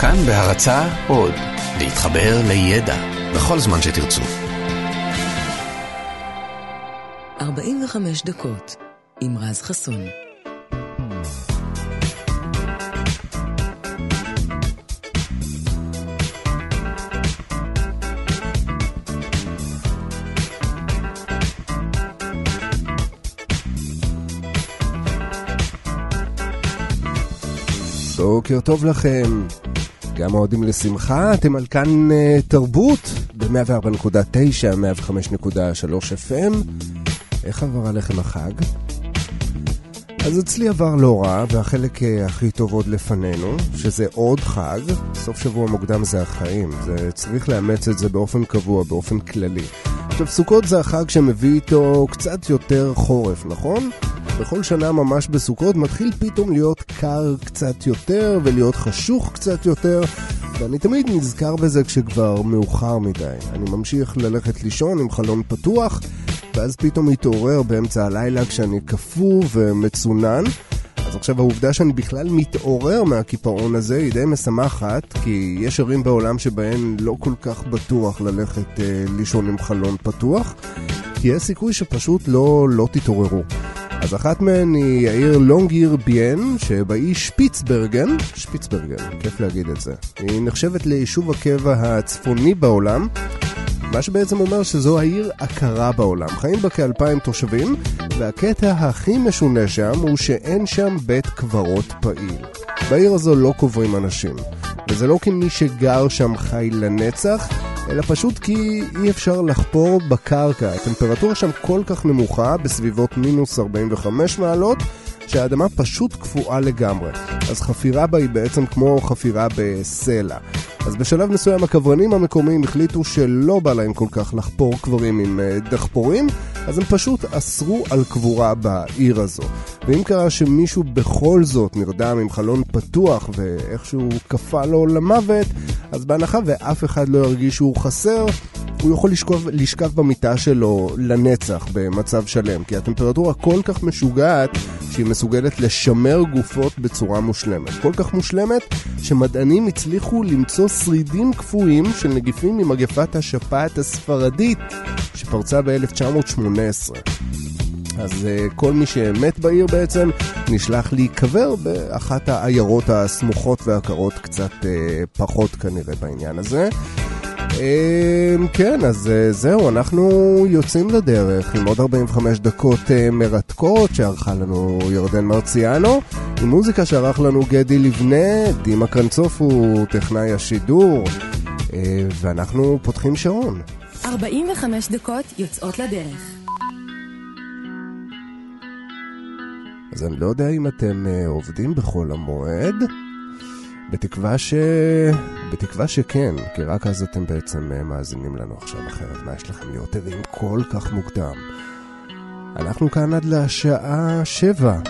כאן בהרצה עוד, להתחבר לידע בכל זמן שתרצו. 45 דקות עם רז חסון. בוקר טוב לכם. גם אוהדים לשמחה, אתם על כאן uh, תרבות ב-104.9, 105.3 FM. איך עבר עליכם החג? אז אצלי עבר לא רע, והחלק uh, הכי טוב עוד לפנינו, שזה עוד חג. סוף שבוע מוקדם זה החיים, זה צריך לאמץ את זה באופן קבוע, באופן כללי. עכשיו, סוכות זה החג שמביא איתו קצת יותר חורף, נכון? בכל שנה ממש בסוכות מתחיל פתאום להיות קר קצת יותר ולהיות חשוך קצת יותר ואני תמיד נזכר בזה כשכבר מאוחר מדי. אני ממשיך ללכת לישון עם חלון פתוח ואז פתאום מתעורר באמצע הלילה כשאני קפוא ומצונן אז עכשיו העובדה שאני בכלל מתעורר מהקיפאון הזה היא די משמחת, כי יש ערים בעולם שבהן לא כל כך בטוח ללכת אה, לישון עם חלון פתוח, כי יש סיכוי שפשוט לא, לא תתעוררו. אז אחת מהן היא העיר לונגיר ביין, שבאי שפיצברגן, שפיצברגן, כיף להגיד את זה. היא נחשבת ליישוב הקבע הצפוני בעולם, מה שבעצם אומר שזו העיר הקרה בעולם. חיים בה כאלפיים תושבים, והקטע הכי משונה שם הוא שאין שם בית קברות פעיל. בעיר הזו לא קוברים אנשים. וזה לא כי מי שגר שם חי לנצח, אלא פשוט כי אי אפשר לחפור בקרקע. הטמפרטורה שם כל כך נמוכה, בסביבות מינוס 45 מעלות, שהאדמה פשוט קפואה לגמרי. אז חפירה בה היא בעצם כמו חפירה בסלע. אז בשלב מסוים הקברנים המקומיים החליטו שלא בא להם כל כך לחפור קברים עם אה, דחפורים, אז הם פשוט אסרו על קבורה בעיר הזו. ואם קרה שמישהו בכל זאת נרדם עם חלון פתוח ואיכשהו קפא לו למוות, אז בהנחה ואף אחד לא ירגיש שהוא חסר, הוא יכול לשכב, לשכב במיטה שלו לנצח במצב שלם, כי הטמפרטורה כל כך משוגעת שהיא מסוגלת לשמר גופות בצורה מושלמת. כל כך מושלמת שמדענים הצליחו למצוא שרידים קפואים של נגיפים ממגפת השפעת הספרדית שפרצה ב-1918. אז uh, כל מי שמת בעיר בעצם נשלח להיקבר באחת העיירות הסמוכות והקרות קצת uh, פחות כנראה בעניין הזה. אמ, כן, אז אה, זהו, אנחנו יוצאים לדרך עם עוד 45 דקות אה, מרתקות שערכה לנו ירדן מרציאנו, עם מוזיקה שערך לנו גדי לבנה, דימה קרנצוף הוא טכנאי השידור, אה, ואנחנו פותחים שעון. 45 דקות יוצאות לדרך. אז אני לא יודע אם אתם עובדים בחול המועד. בתקווה ש... בתקווה שכן, כי רק אז אתם בעצם אה, מאזינים לנו עכשיו אחרת. מה יש לכם להיות ערים כל כך מוקדם? אנחנו כאן עד לשעה שבע.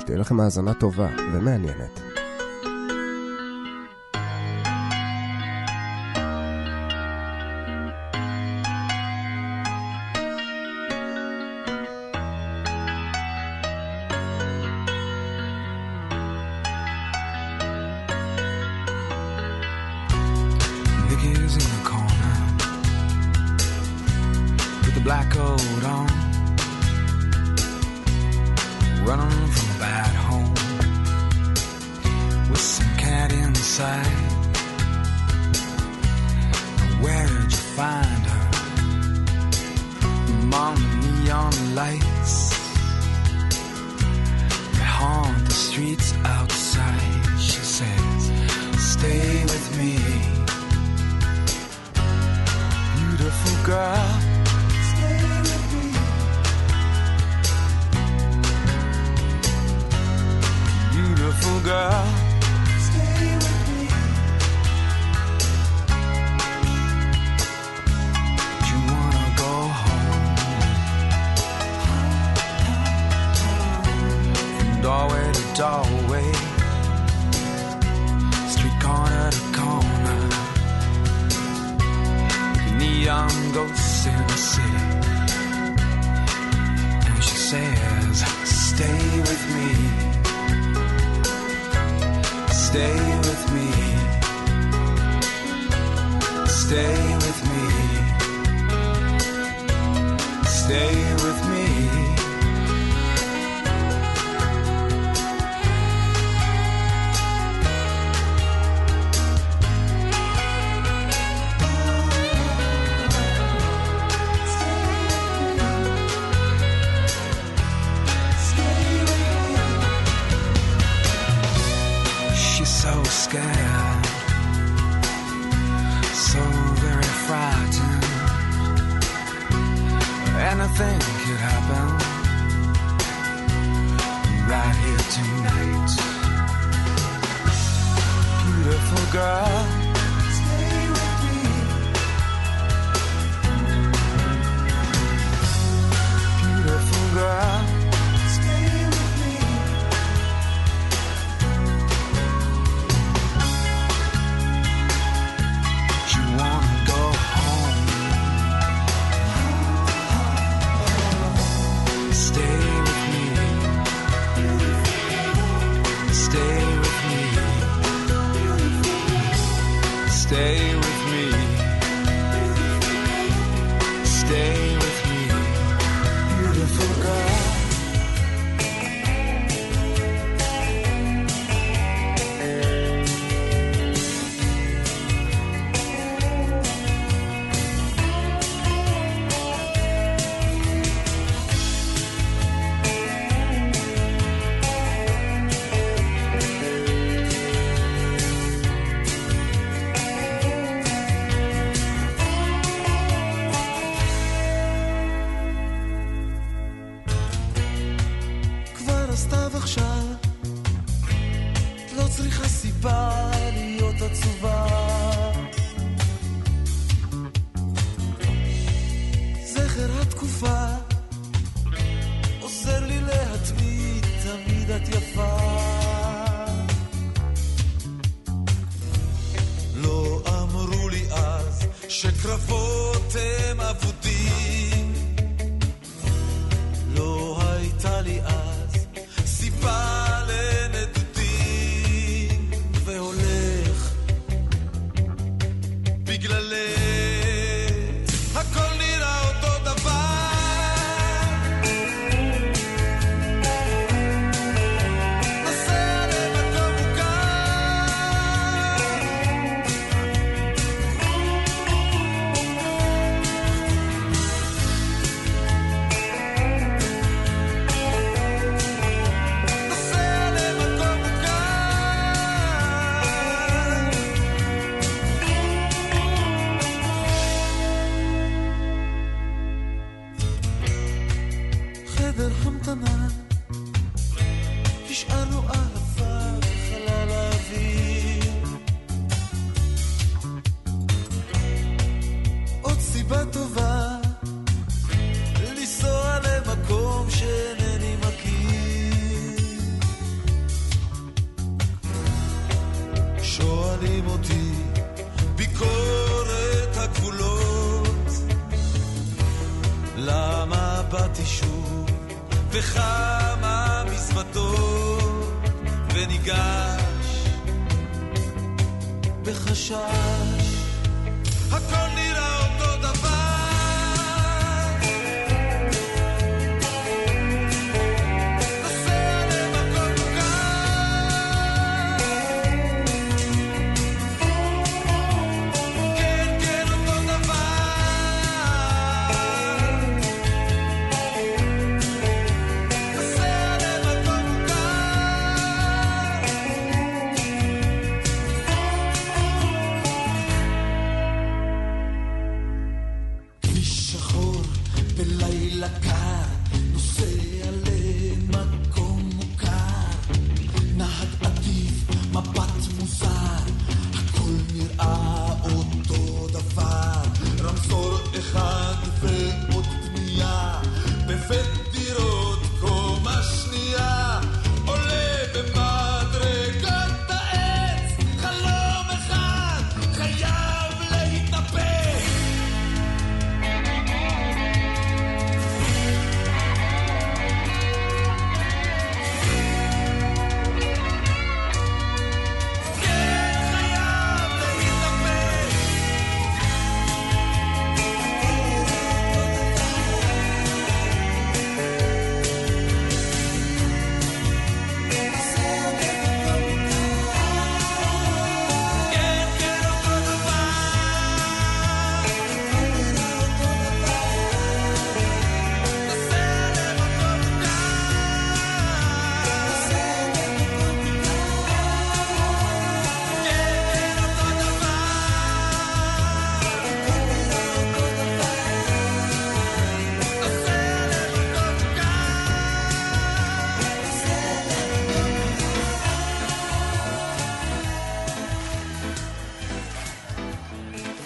שתהיה לכם האזנה טובה ומעניינת. Where'd you find her? Among the neon lights that haunt the streets outside, she says, Stay with me, beautiful girl. Stay with me. Beautiful girl doorway, street corner to corner, neon ghosts in the city. And she says, Stay with me, stay with me, stay with me, stay. With me.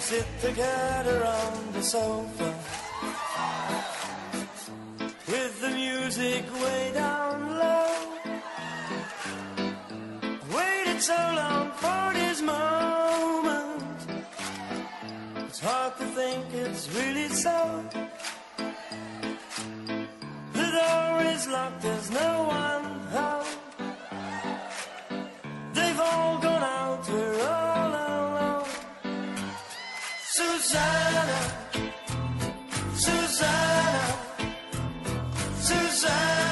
sit together on the sofa with the music way down low. Waited so long for this moment. It's hard to think it's really so. The door is locked, there's no one. desire.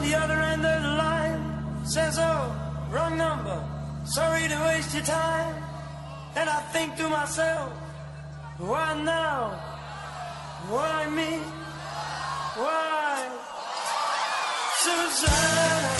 on the other end of the line says, Oh, wrong number, sorry to waste your time. Then I think to myself, Why now? Why me? Why? Susanna.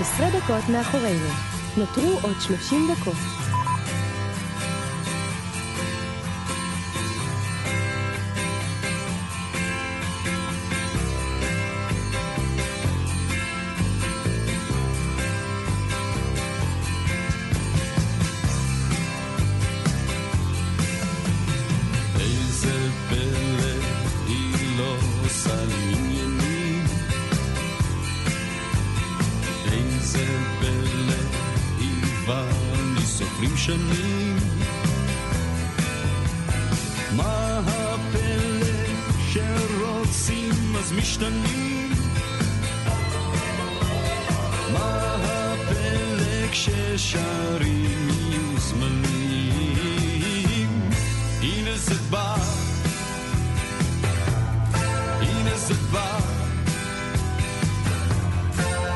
15 דקות מאחורינו. נותרו עוד 30 דקות.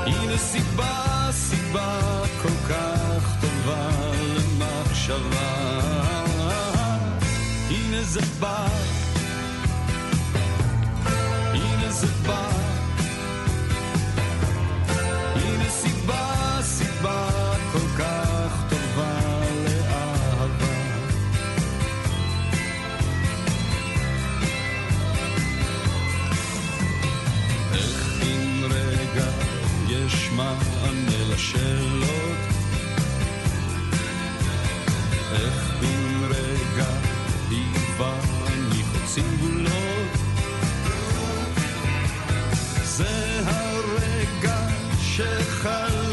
הנה סיבה, סיבה כל כך טובה למחשבה. הנה זה בא, מענה לשאלות? איך בן רגע ואני חוצים גבולות? זה הרגע שחלמנו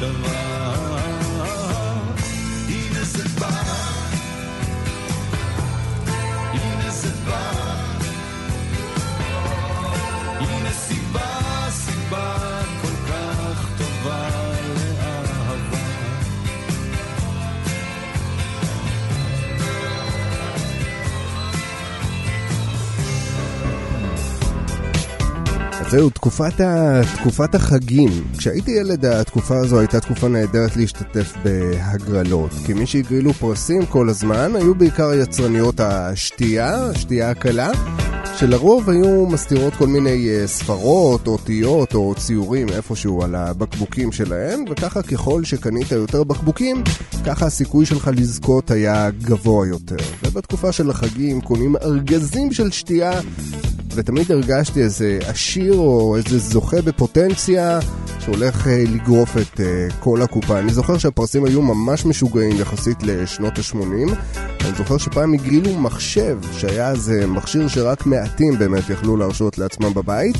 למחשבה זהו, תקופת, ה... תקופת החגים. כשהייתי ילד, התקופה הזו הייתה תקופה נהדרת להשתתף בהגרלות. כי מי שהגרילו פרסים כל הזמן היו בעיקר יצרניות השתייה, השתייה הקלה, שלרוב היו מסתירות כל מיני אה, ספרות, אותיות או ציורים איפשהו על הבקבוקים שלהם, וככה ככל שקנית יותר בקבוקים, ככה הסיכוי שלך לזכות היה גבוה יותר. ובתקופה של החגים קונים ארגזים של שתייה ותמיד הרגשתי איזה עשיר או איזה זוכה בפוטנציה שהולך אה, לגרוף את אה, כל הקופה. אני זוכר שהפרסים היו ממש משוגעים יחסית לשנות ה-80. אני זוכר שפעם הגרילו מחשב, שהיה איזה מכשיר שרק מעטים באמת יכלו להרשות לעצמם בבית.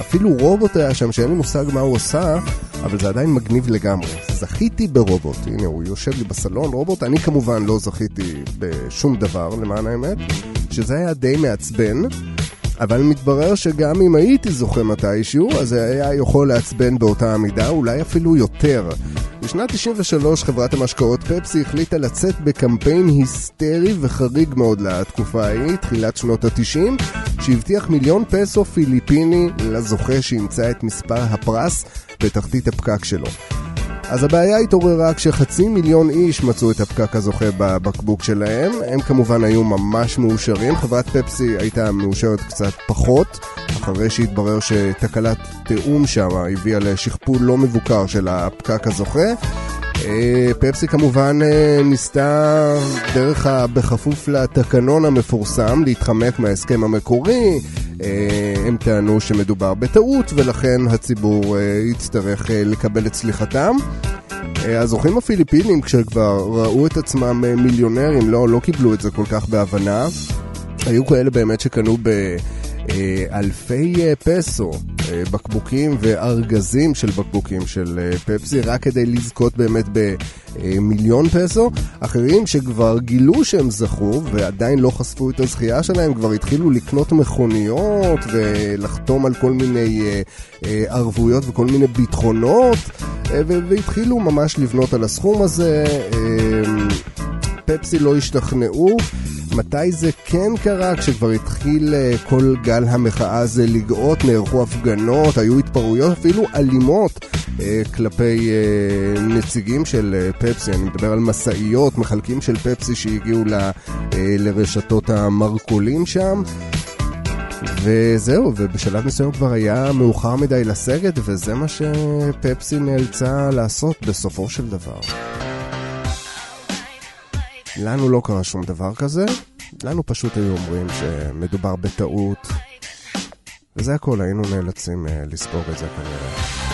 אפילו רובוט היה שם שאין לי מושג מה הוא עושה, אבל זה עדיין מגניב לגמרי. זכיתי ברובוט, הנה הוא יושב לי בסלון, רובוט, אני כמובן לא זכיתי בשום דבר למען האמת, שזה היה די מעצבן. אבל מתברר שגם אם הייתי זוכה מתישהו, אז זה היה יכול לעצבן באותה המידה, אולי אפילו יותר. בשנת 93 חברת המשקאות פפסי החליטה לצאת בקמפיין היסטרי וחריג מאוד לתקופה ההיא, תחילת שנות ה-90, שהבטיח מיליון פסו פיליפיני לזוכה שימצא את מספר הפרס בתחתית הפקק שלו. אז הבעיה התעוררה כשחצי מיליון איש מצאו את הפקק הזוכה בבקבוק שלהם. הם כמובן היו ממש מאושרים, חברת פפסי הייתה מאושרת קצת פחות, אחרי שהתברר שתקלת תיאום שם הביאה לשכפול לא מבוקר של הפקק הזוכה. אה, פפסי כמובן אה, ניסתה דרך ה... בכפוף לתקנון המפורסם להתחמק מההסכם המקורי. אה, הם טענו שמדובר בטעות ולכן הציבור יצטרך לקבל את סליחתם. הזוכים הפיליפינים כשכבר ראו את עצמם מיליונרים לא, לא קיבלו את זה כל כך בהבנה. היו כאלה באמת שקנו ב... אה, אלפי אה, פסו, אה, בקבוקים וארגזים של בקבוקים של פפסי, רק כדי לזכות באמת במיליון פסו. אחרים שכבר גילו שהם זכו ועדיין לא חשפו את הזכייה שלהם, כבר התחילו לקנות מכוניות ולחתום על כל מיני ערבויות וכל מיני ביטחונות, והתחילו ממש לבנות על הסכום הזה. פפסי לא השתכנעו. מתי זה כן קרה? כשכבר התחיל אה, כל גל המחאה הזה לגאות, נערכו הפגנות, היו התפרעויות אפילו אלימות אה, כלפי אה, נציגים של פפסי, אני מדבר על משאיות, מחלקים של פפסי שהגיעו ל, לרשתות המרכולים שם. וזהו, ובשלב מסוים כבר היה מאוחר מדי לסגת, וזה מה שפפסי נאלצה לעשות בסופו של דבר. לנו לא קרה שום דבר כזה, לנו פשוט היו אומרים שמדובר בטעות, וזה הכל, היינו נאלצים uh, לספוג את זה כנראה.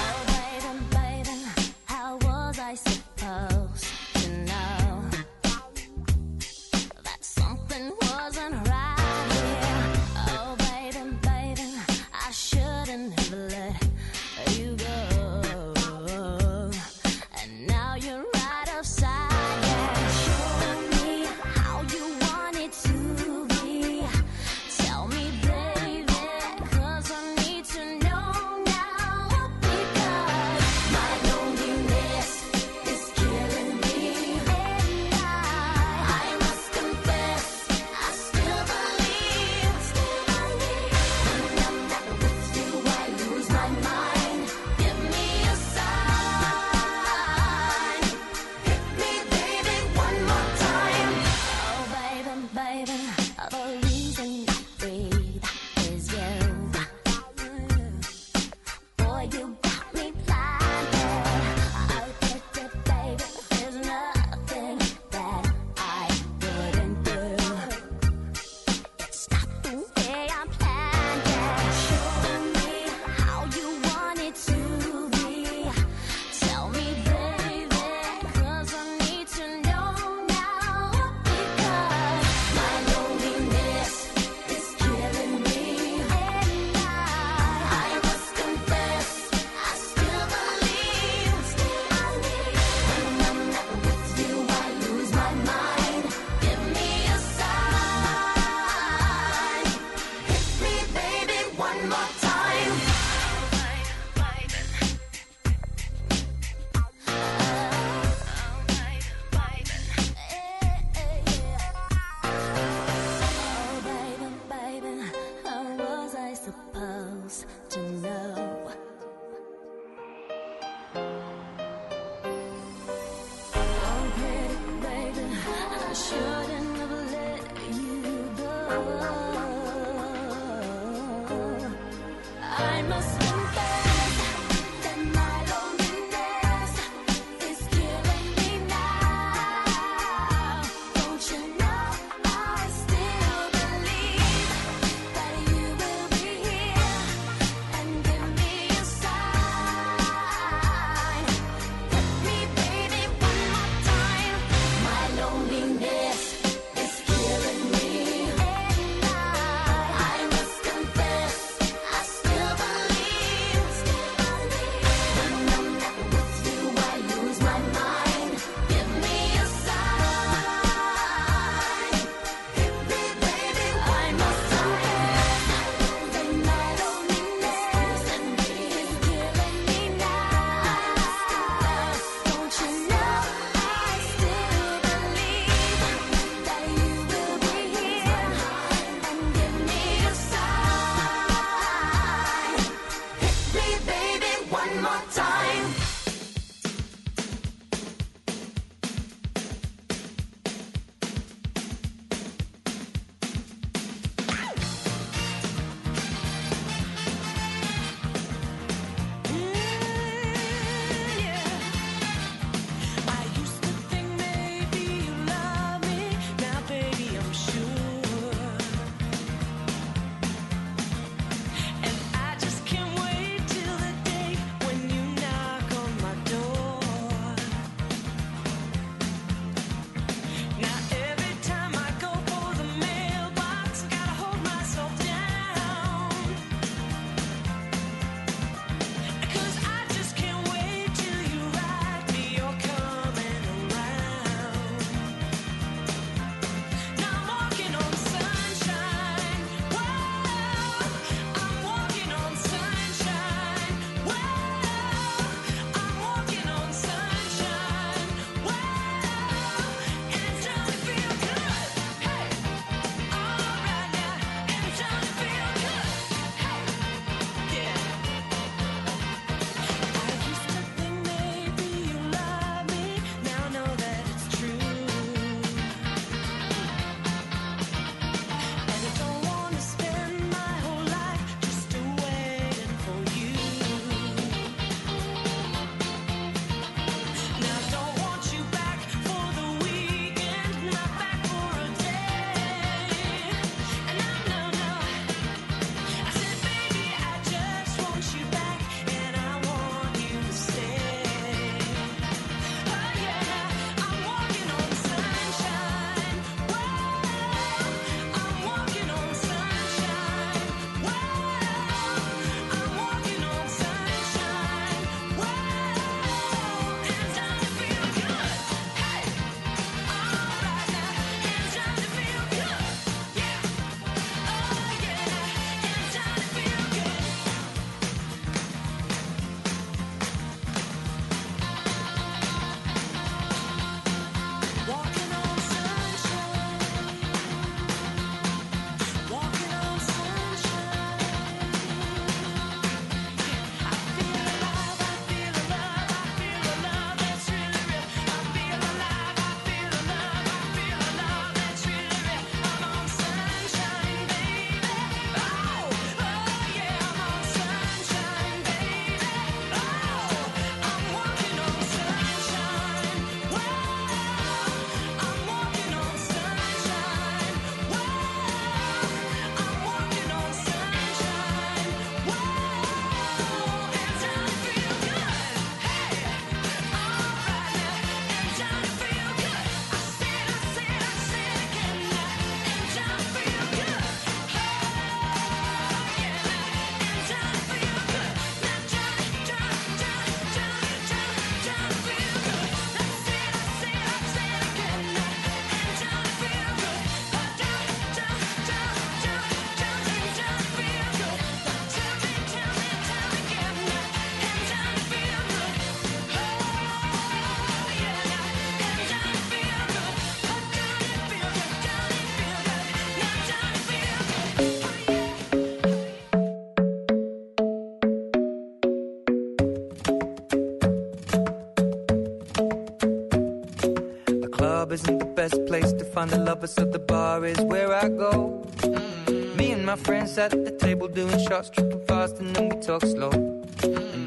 Find the lovers, so the bar is where I go. Mm. Me and my friends at the table doing shots, tripping fast, and then we talk slow.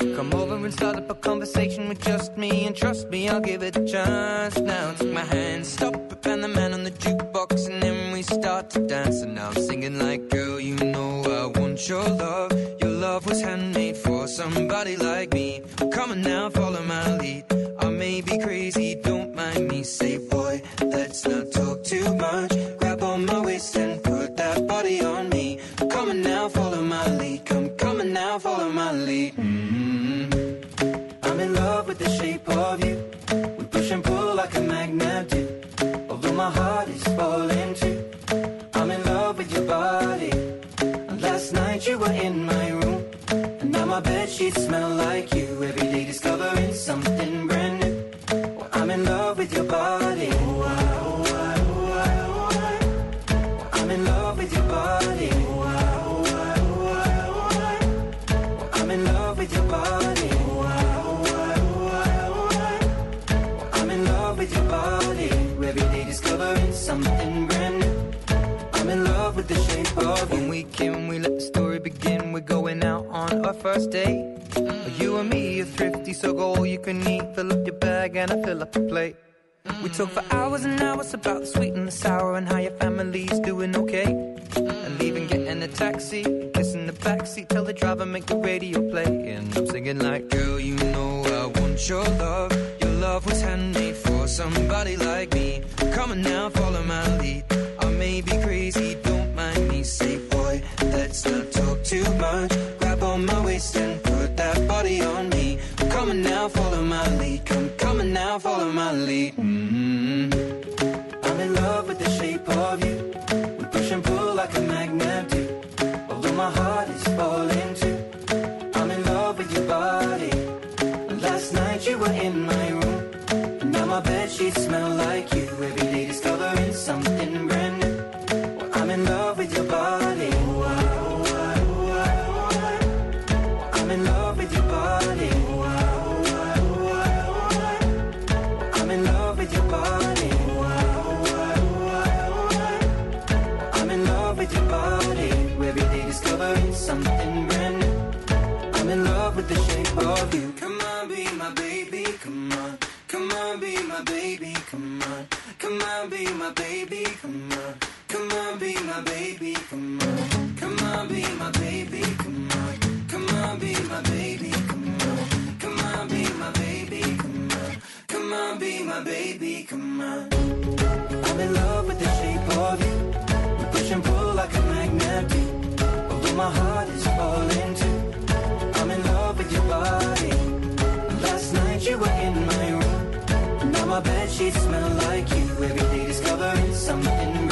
You come over and start up a conversation with just me, and trust me, I'll give it a chance. Now take my hand, stop it, and the man on the jukebox, and then we start to dance. And now I'm singing like, girl, you know I want your love. Your love was handmade for somebody like me. Come on now, follow my lead. I may be crazy, don't mind me. Say, boy, let's not Grab on my waist and put that body on me. On now, follow my lead. Come, on now, follow my lead. mm I'm in love with the shape of you. We push and pull like a magnet do. Although my heart is falling too. I'm in love with your body. Last night you were in my room. And now my bed sheets smell like you. Every day discovering something brand new. I'm in love with your body. When we let the story begin. We're going out on our first date. Mm. You and me are thrifty, so go all you can eat. Fill up your bag and I fill up the plate. Mm. We talk for hours and hours about the sweet and the sour and how your family's doing okay. Mm. And leaving, getting a taxi, kissing the backseat, tell the driver make the radio play. And I'm singing like, girl, you know I want your love. Your love was handmade for somebody like me. Come on now, follow my lead. I may be crazy, let's not talk too much. Grab on my waist and put that body on me. Come on now, follow my lead. Come, on now, follow my lead. mm I'm in love with the shape of you. We push and pull like a magnet do. Although my heart is falling my baby, come on. Come on, be my baby, come on. Come on, be my baby, come on. Come on, be my baby, come on. Come on, be my baby, my bed sheets smell like you. Every day discovering something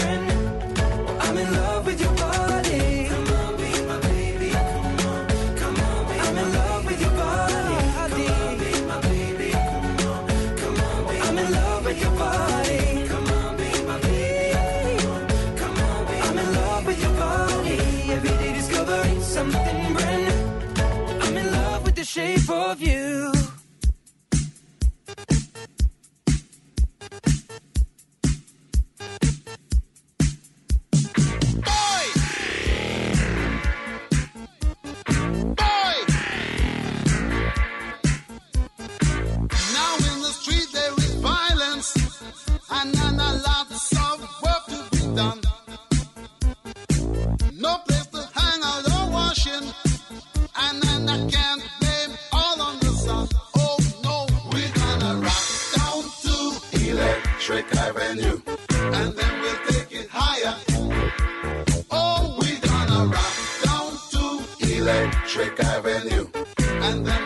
Electric Avenue. and then we'll take it higher. Oh, we're gonna rock down to Electric Avenue. and then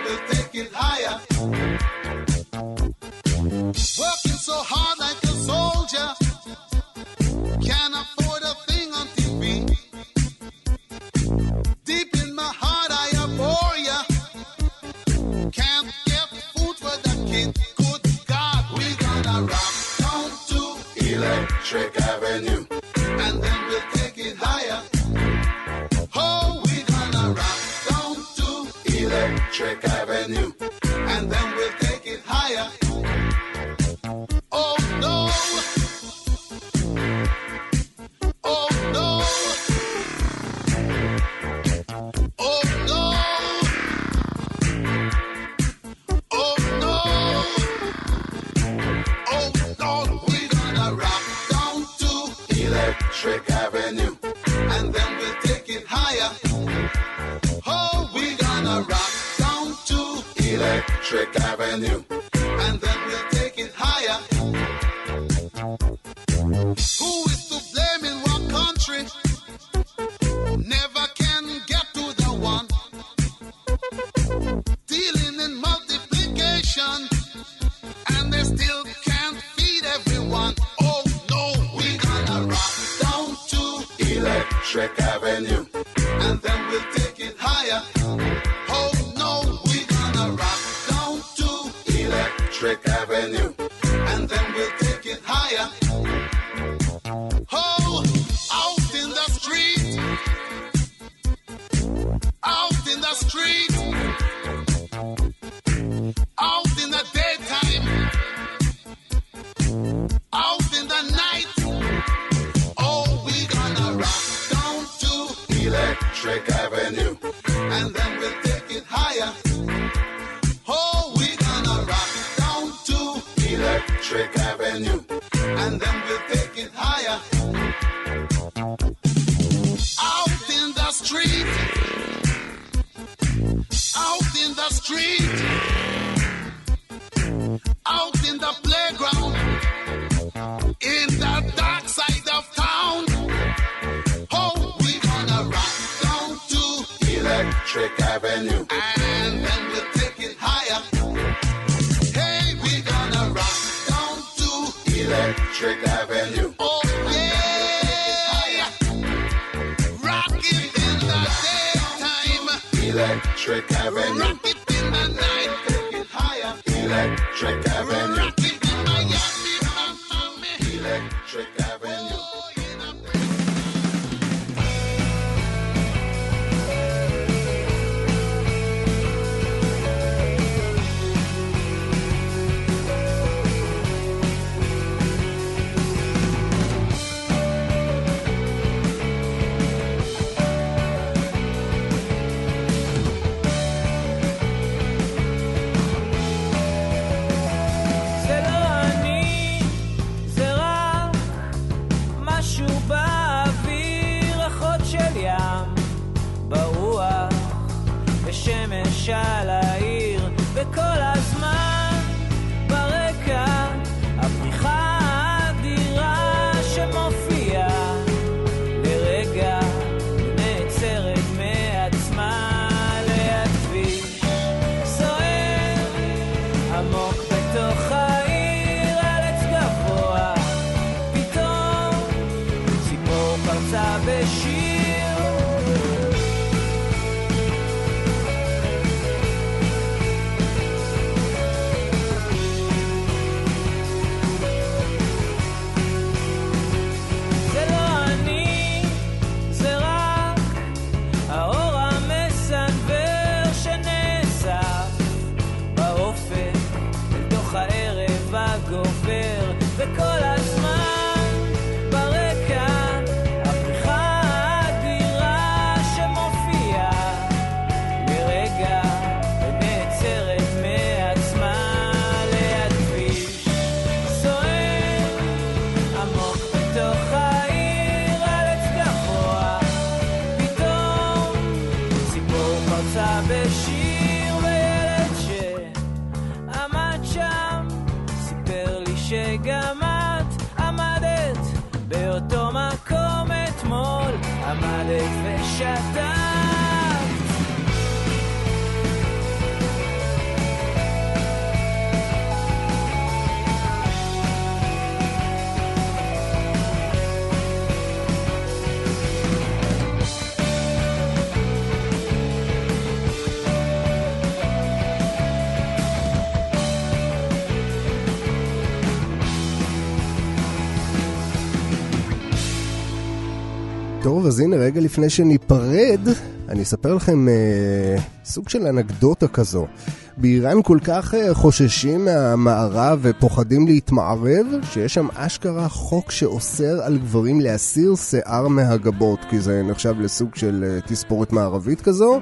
country. Avenue. And then we'll take it higher, hey, we're gonna rock down to Electric Avenue. Oh, yeah. Rock it in the daytime. Electric Avenue. Rock it in the night. Take it higher. Electric Avenue. Rock טוב, אז הנה רגע לפני שניפרד, אני אספר לכם אה, סוג של אנקדוטה כזו. באיראן כל כך אה, חוששים מהמערב ופוחדים להתמערב, שיש שם אשכרה חוק שאוסר על גברים להסיר שיער מהגבות, כי זה נחשב לסוג של אה, תספורת מערבית כזו.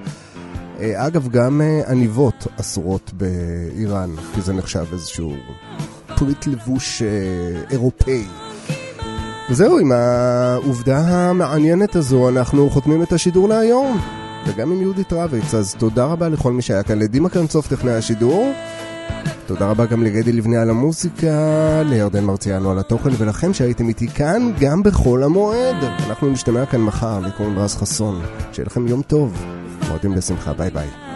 אה, אגב, גם אה, עניבות אסורות באיראן, כי זה נחשב איזשהו פריט לבוש אה, אירופאי. וזהו, עם העובדה המעניינת הזו אנחנו חותמים את השידור להיום. וגם עם יהודית רביץ, אז תודה רבה לכל מי שהיה כאן, לדימה קרנצוף טכנאי השידור. תודה רבה גם לגדי לבני על המוזיקה, לירדן מרציאנו על התוכן, ולכם שהייתם איתי כאן גם בחול המועד. אנחנו נשתמע כאן מחר, לי קוראים רז חסון. שיהיה לכם יום טוב, מועדים לשמחה, ביי ביי.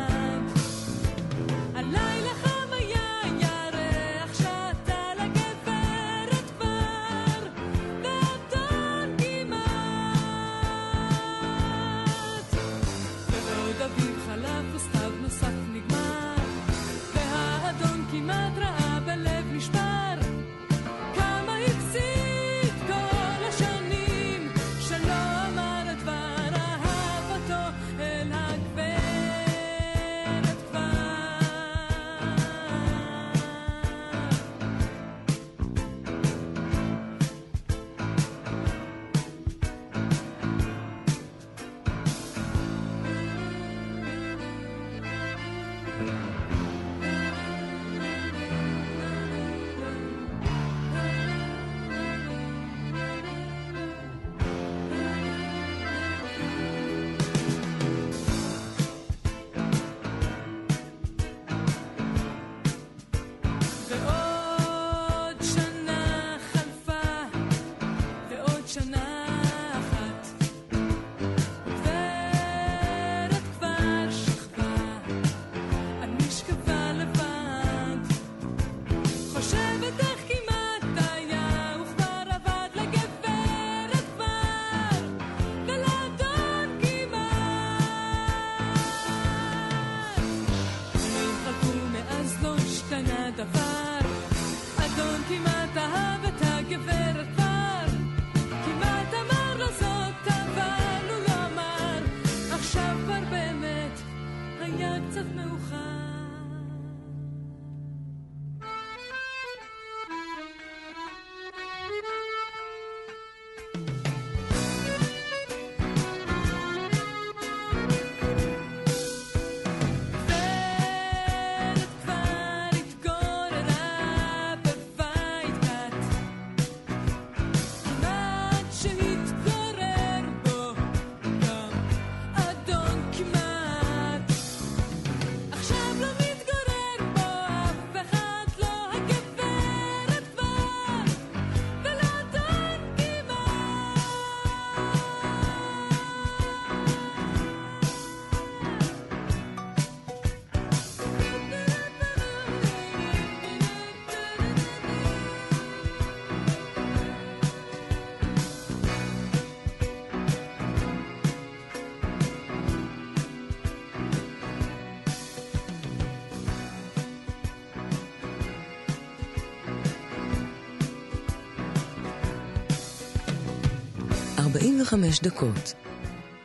45 דקות,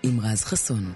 עם רז חסון.